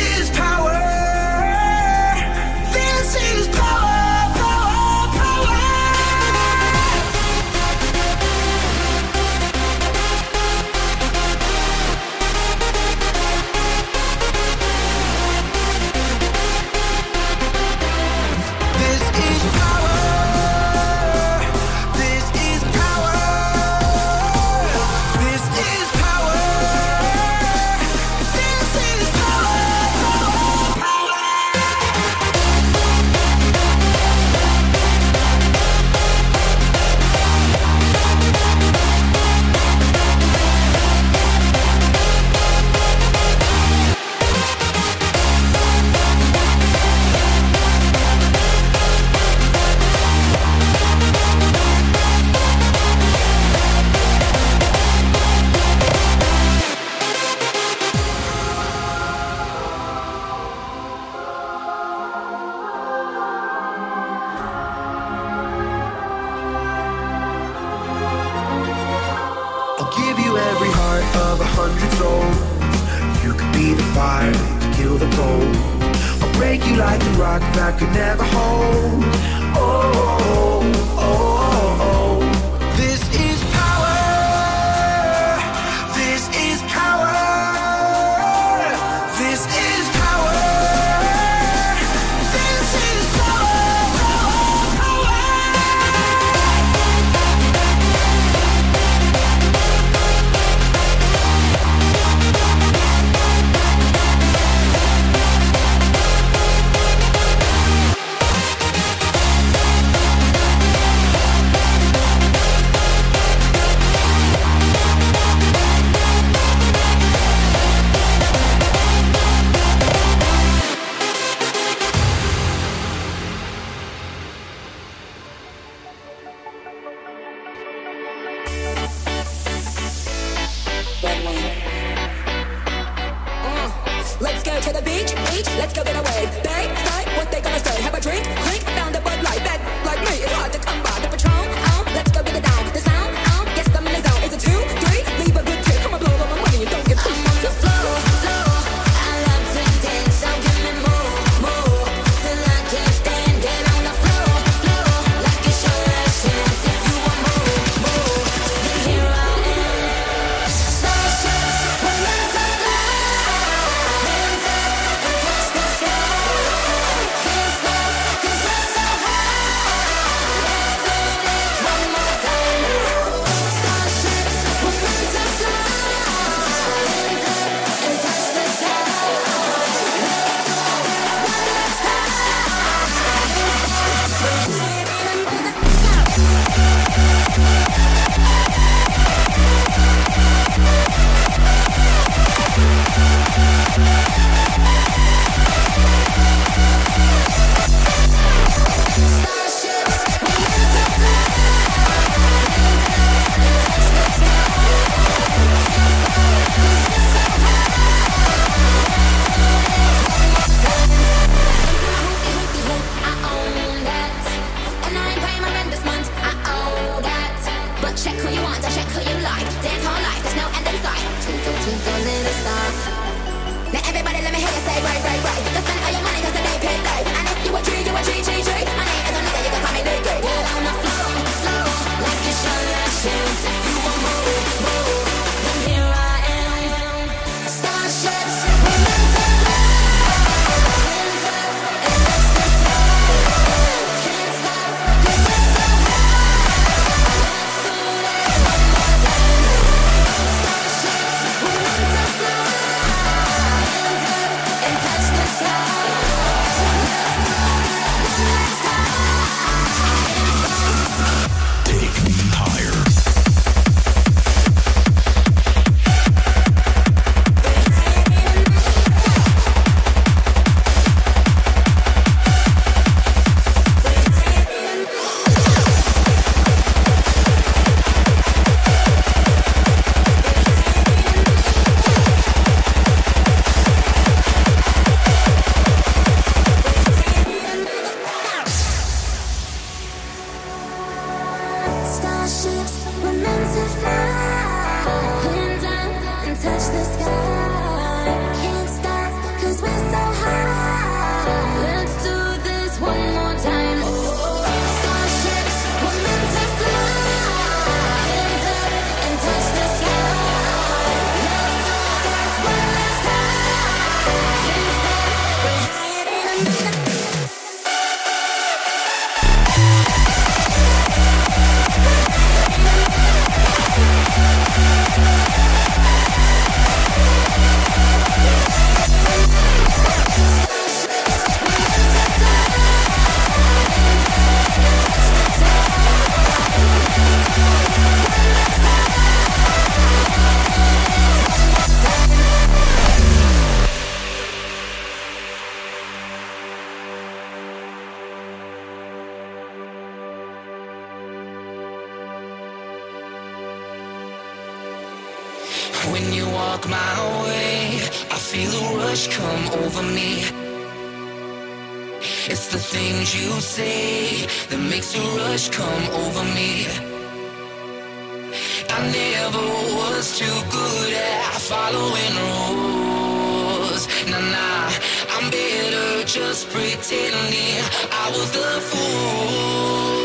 is power. Check who you want, I check who you like. Dance all night, there's no end in sight. Twinkle, twinkle, little star. Now everybody, let me hear you say right, right, right. The spend of your money. say that makes a rush come over me. I never was too good at following rules. Nah, nah, I'm better just pretending I was the fool.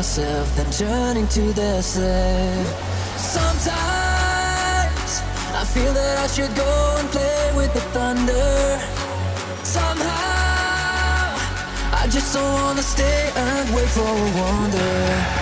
myself than turning to the slave. Sometimes I feel that I should go and play with the thunder. Somehow I just don't wanna stay and wait for a wonder.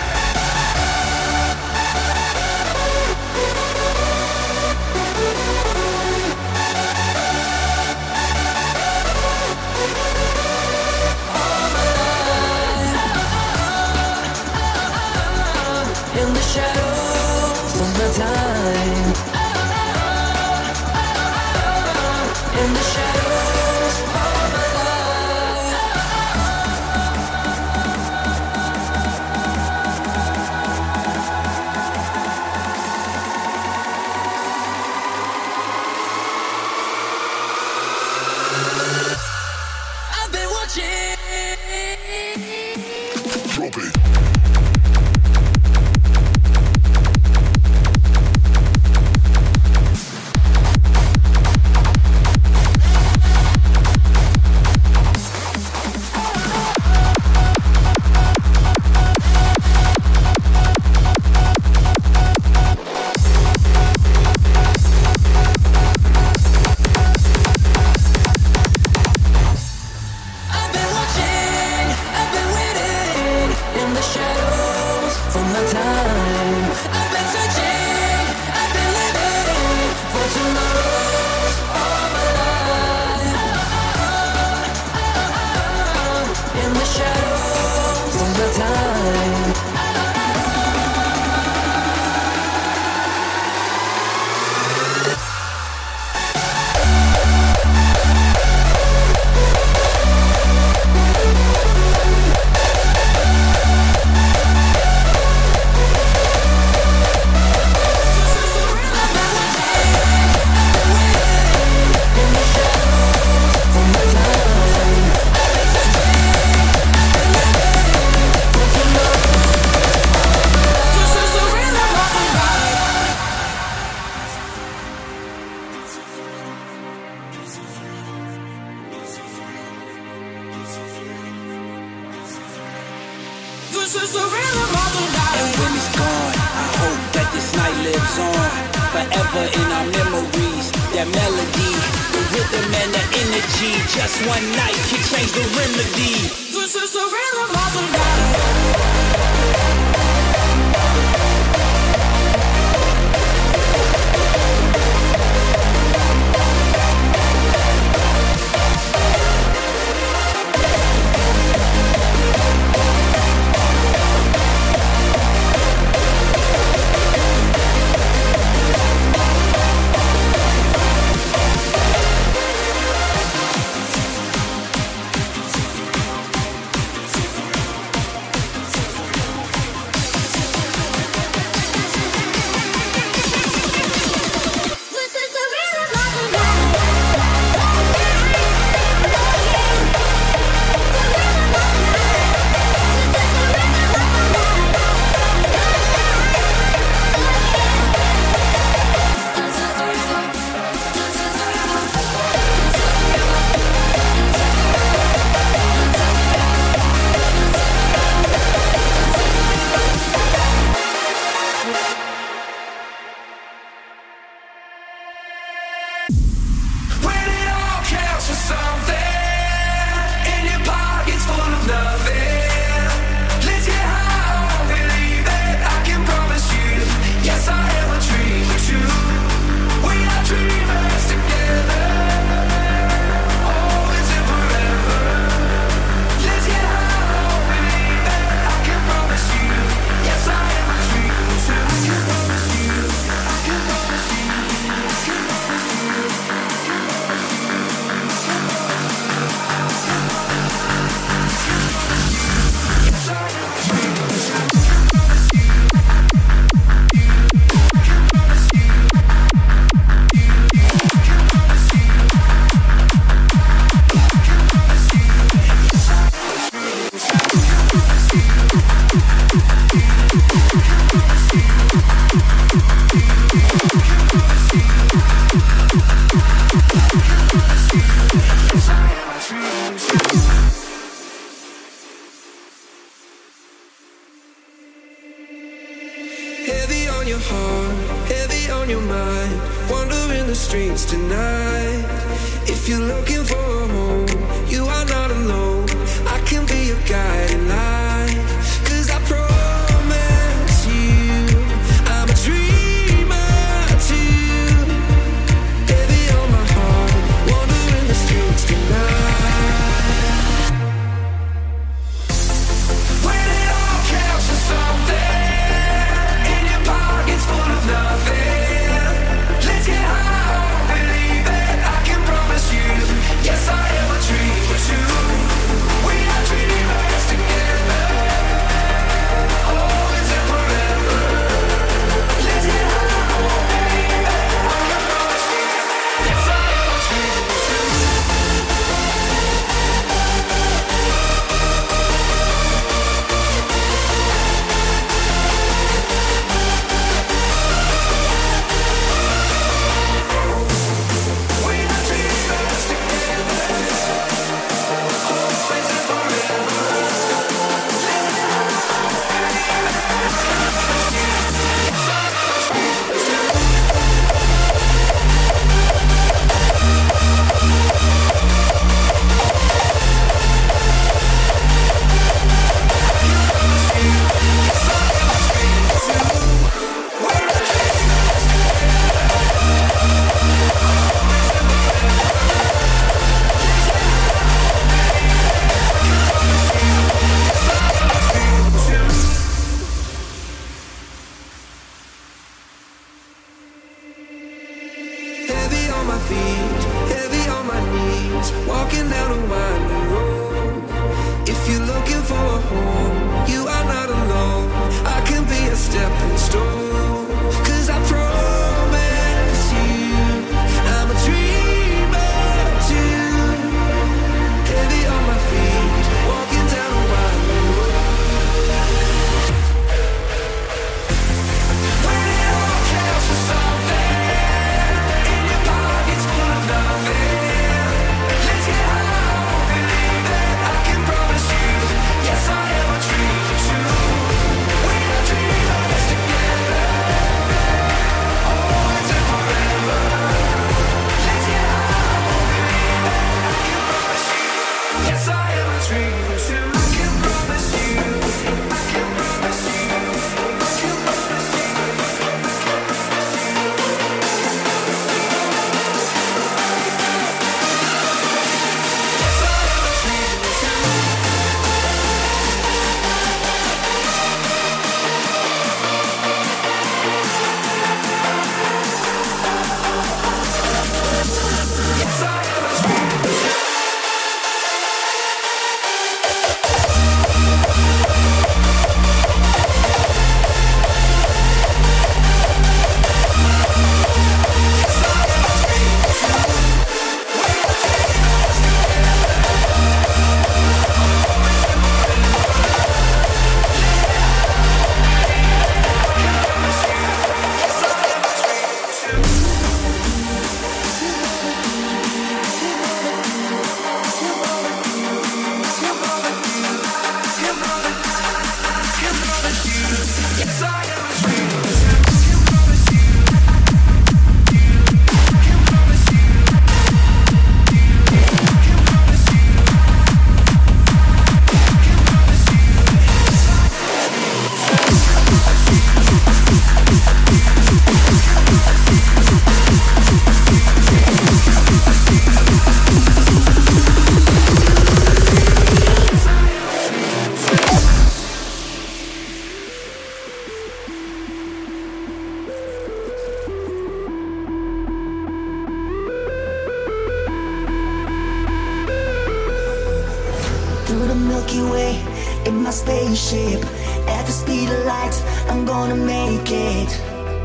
through the Milky Way in my spaceship. At the speed of light, I'm gonna make it.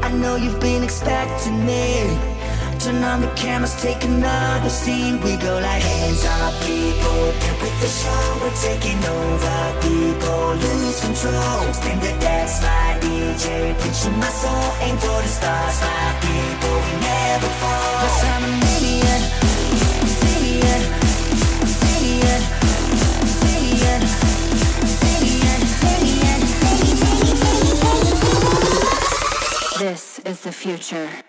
I know you've been expecting me. Turn on the cameras, take another scene. We go like hands up, people. With the show, we're taking over. People lose control. Spin the dance, my DJ. Pitching my soul, aim for the stars, my people. We never fall. Cause I'm a million. the future.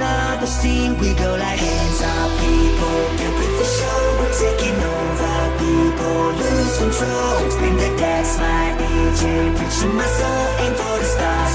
another scene. We go like hands up, people. Get with the show, we're taking over. People lose control. Explain the that's my AJ. Preaching my soul, aim for the stars.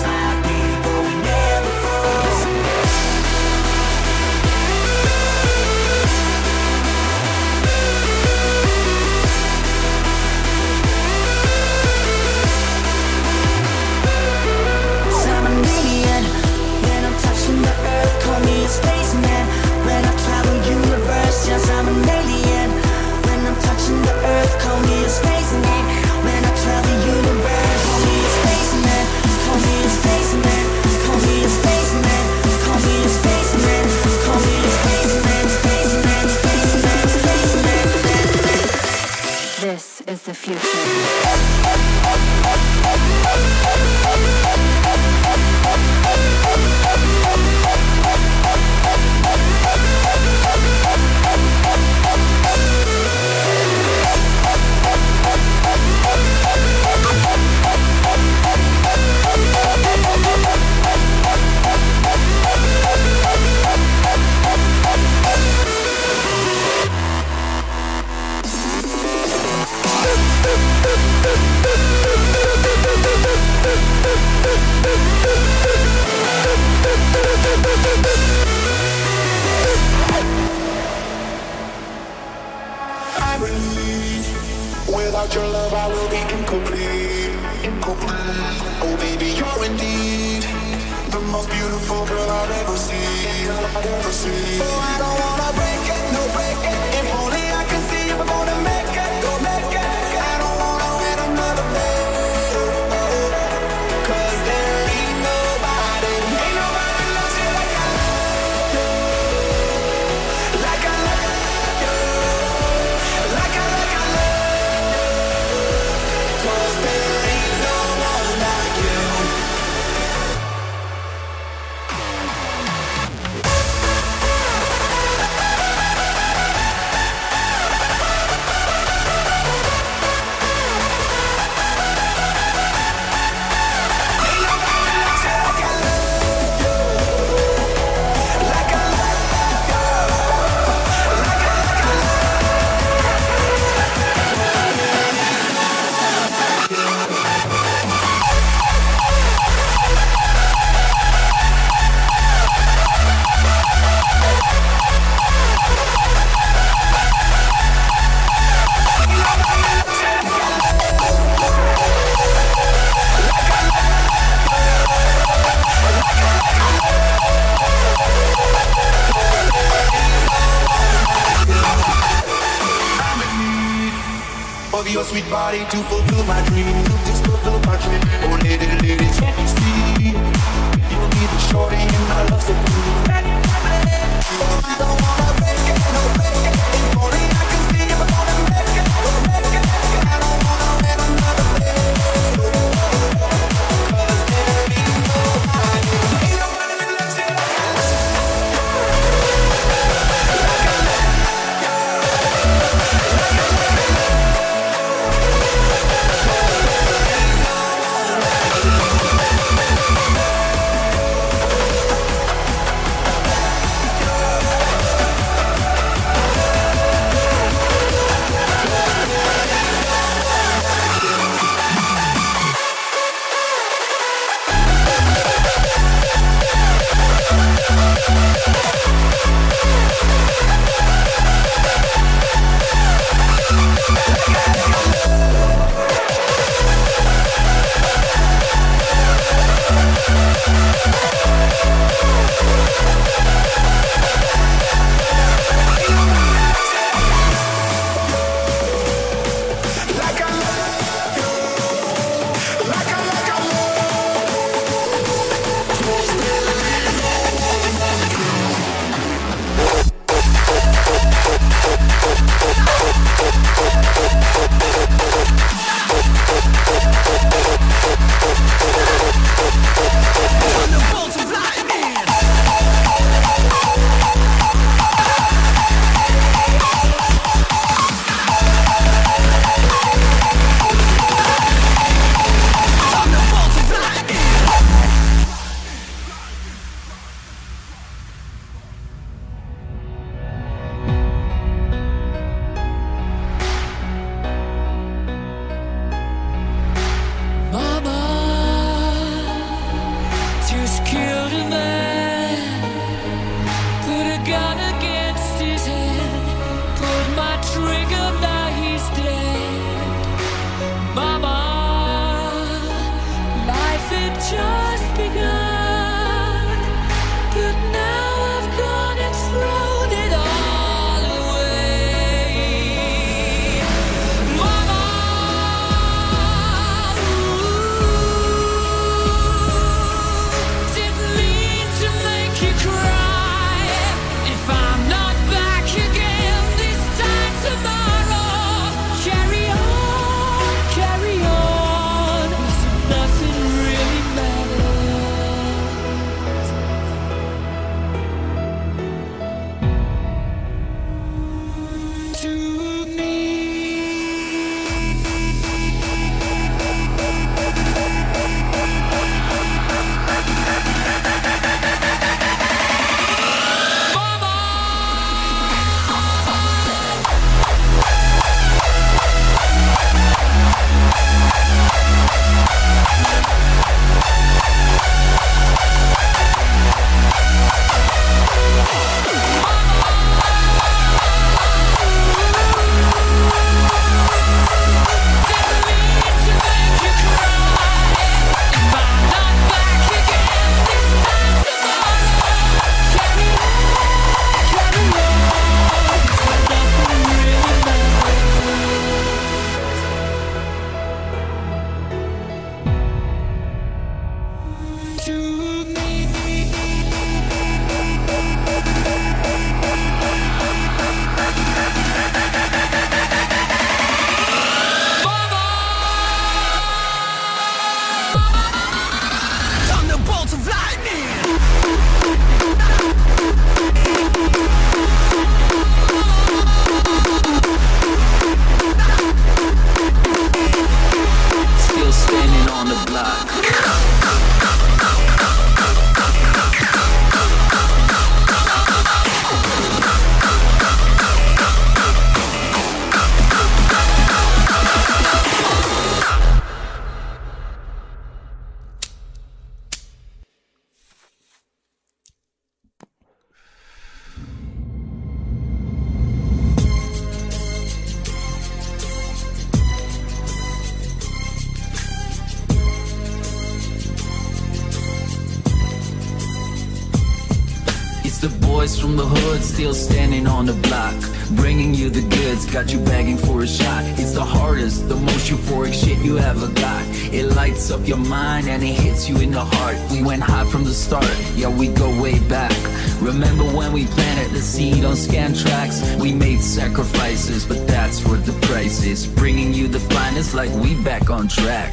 Still standing on the block. Bringing you the goods, got you begging for a shot. It's the hardest, the most euphoric shit you ever got. It lights up your mind and it hits you in the heart. We went high from the start, yeah, we go way back. Remember when we planted the seed on scan tracks? We made sacrifices, but that's what the price is. Bringing you the finest like we back on track.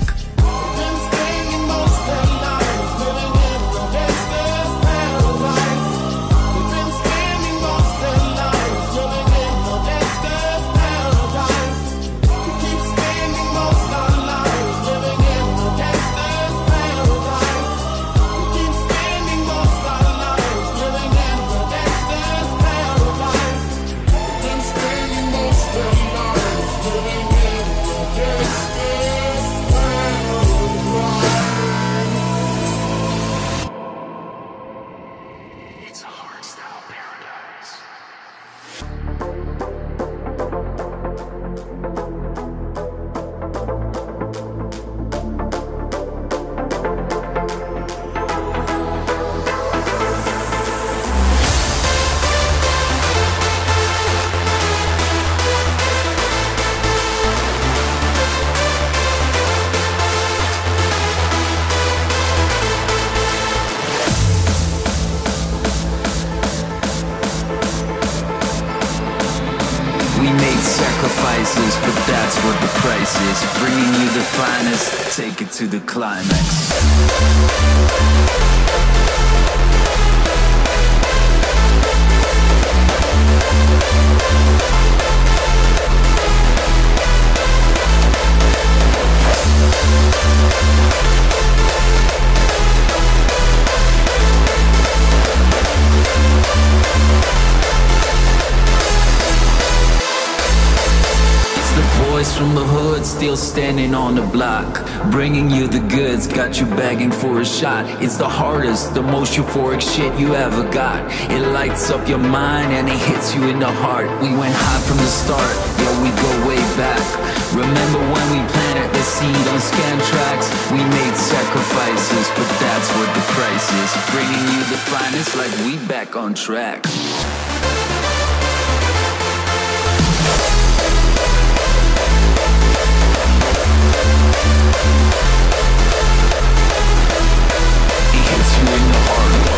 Take it to the climax. Standing on the block. Bringing you the goods, got you begging for a shot. It's the hardest, the most euphoric shit you ever got. It lights up your mind and it hits you in the heart. We went high from the start, yeah, we go way back. Remember when we planted the seed on scan tracks? We made sacrifices, but that's what the price is. Bringing you the finest like we back on track. The heart.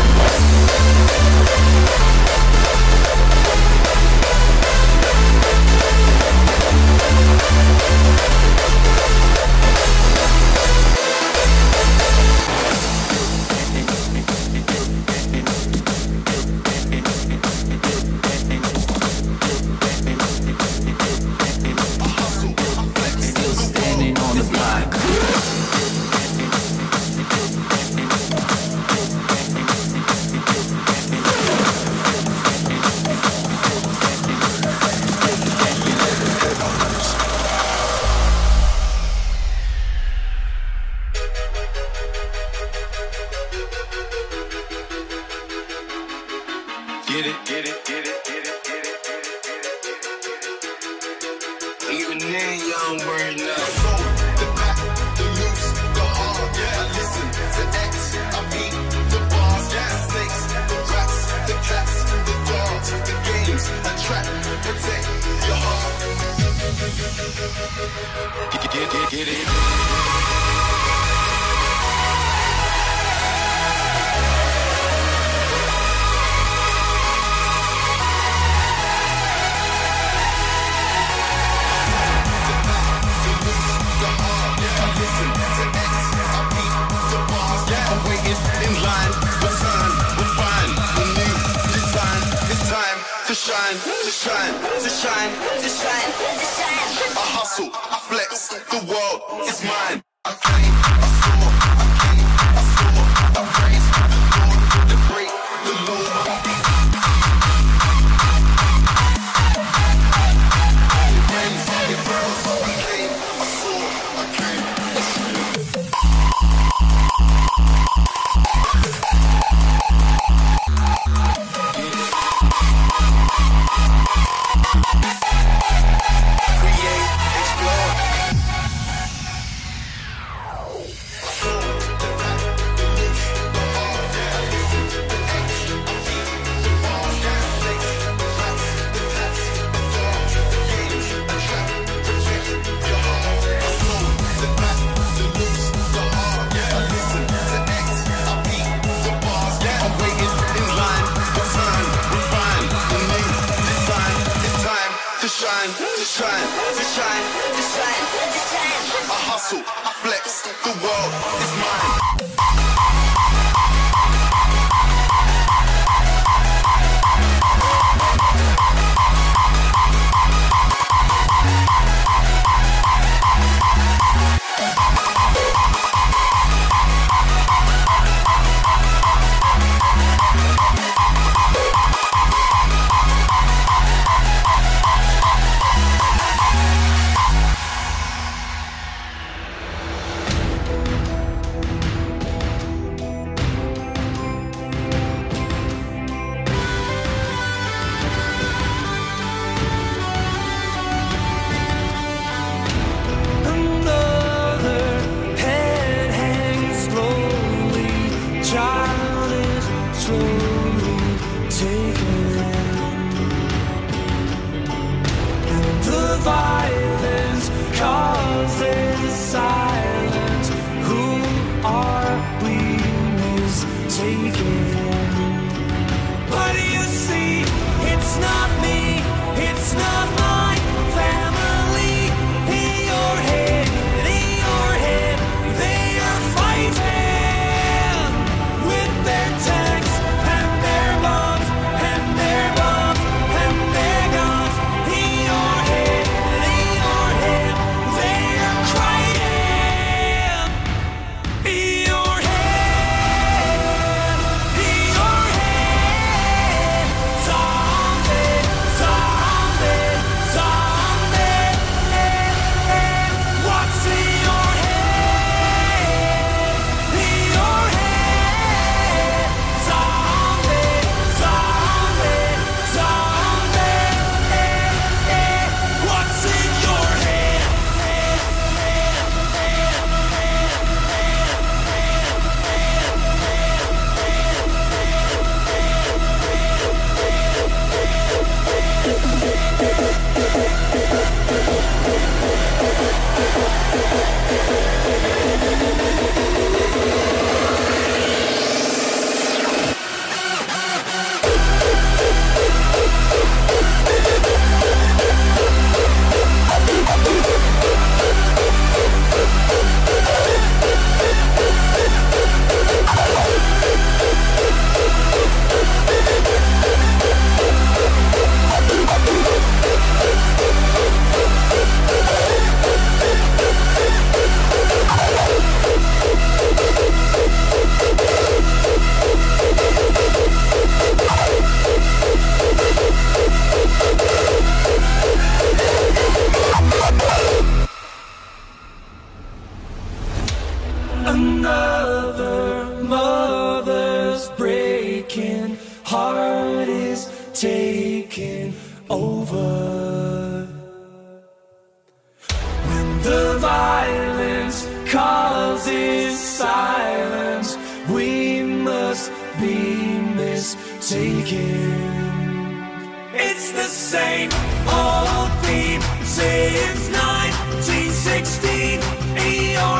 Same old theme since 1916. In your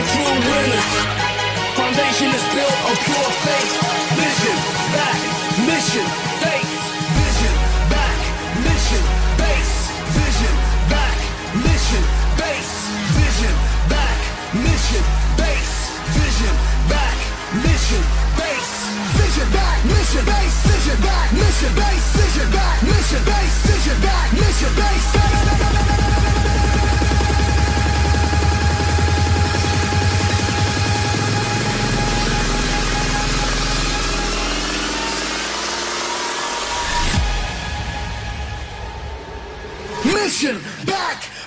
fearless. Foundation is built on pure faith. Vision, back, mission, faith. Vision, back, mission, base. Vision, back, mission, base. Vision, back, mission, base. Vision, back, mission, base. Vision back, mission base. Vision back, mission base. Vision back,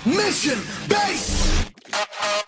mission base.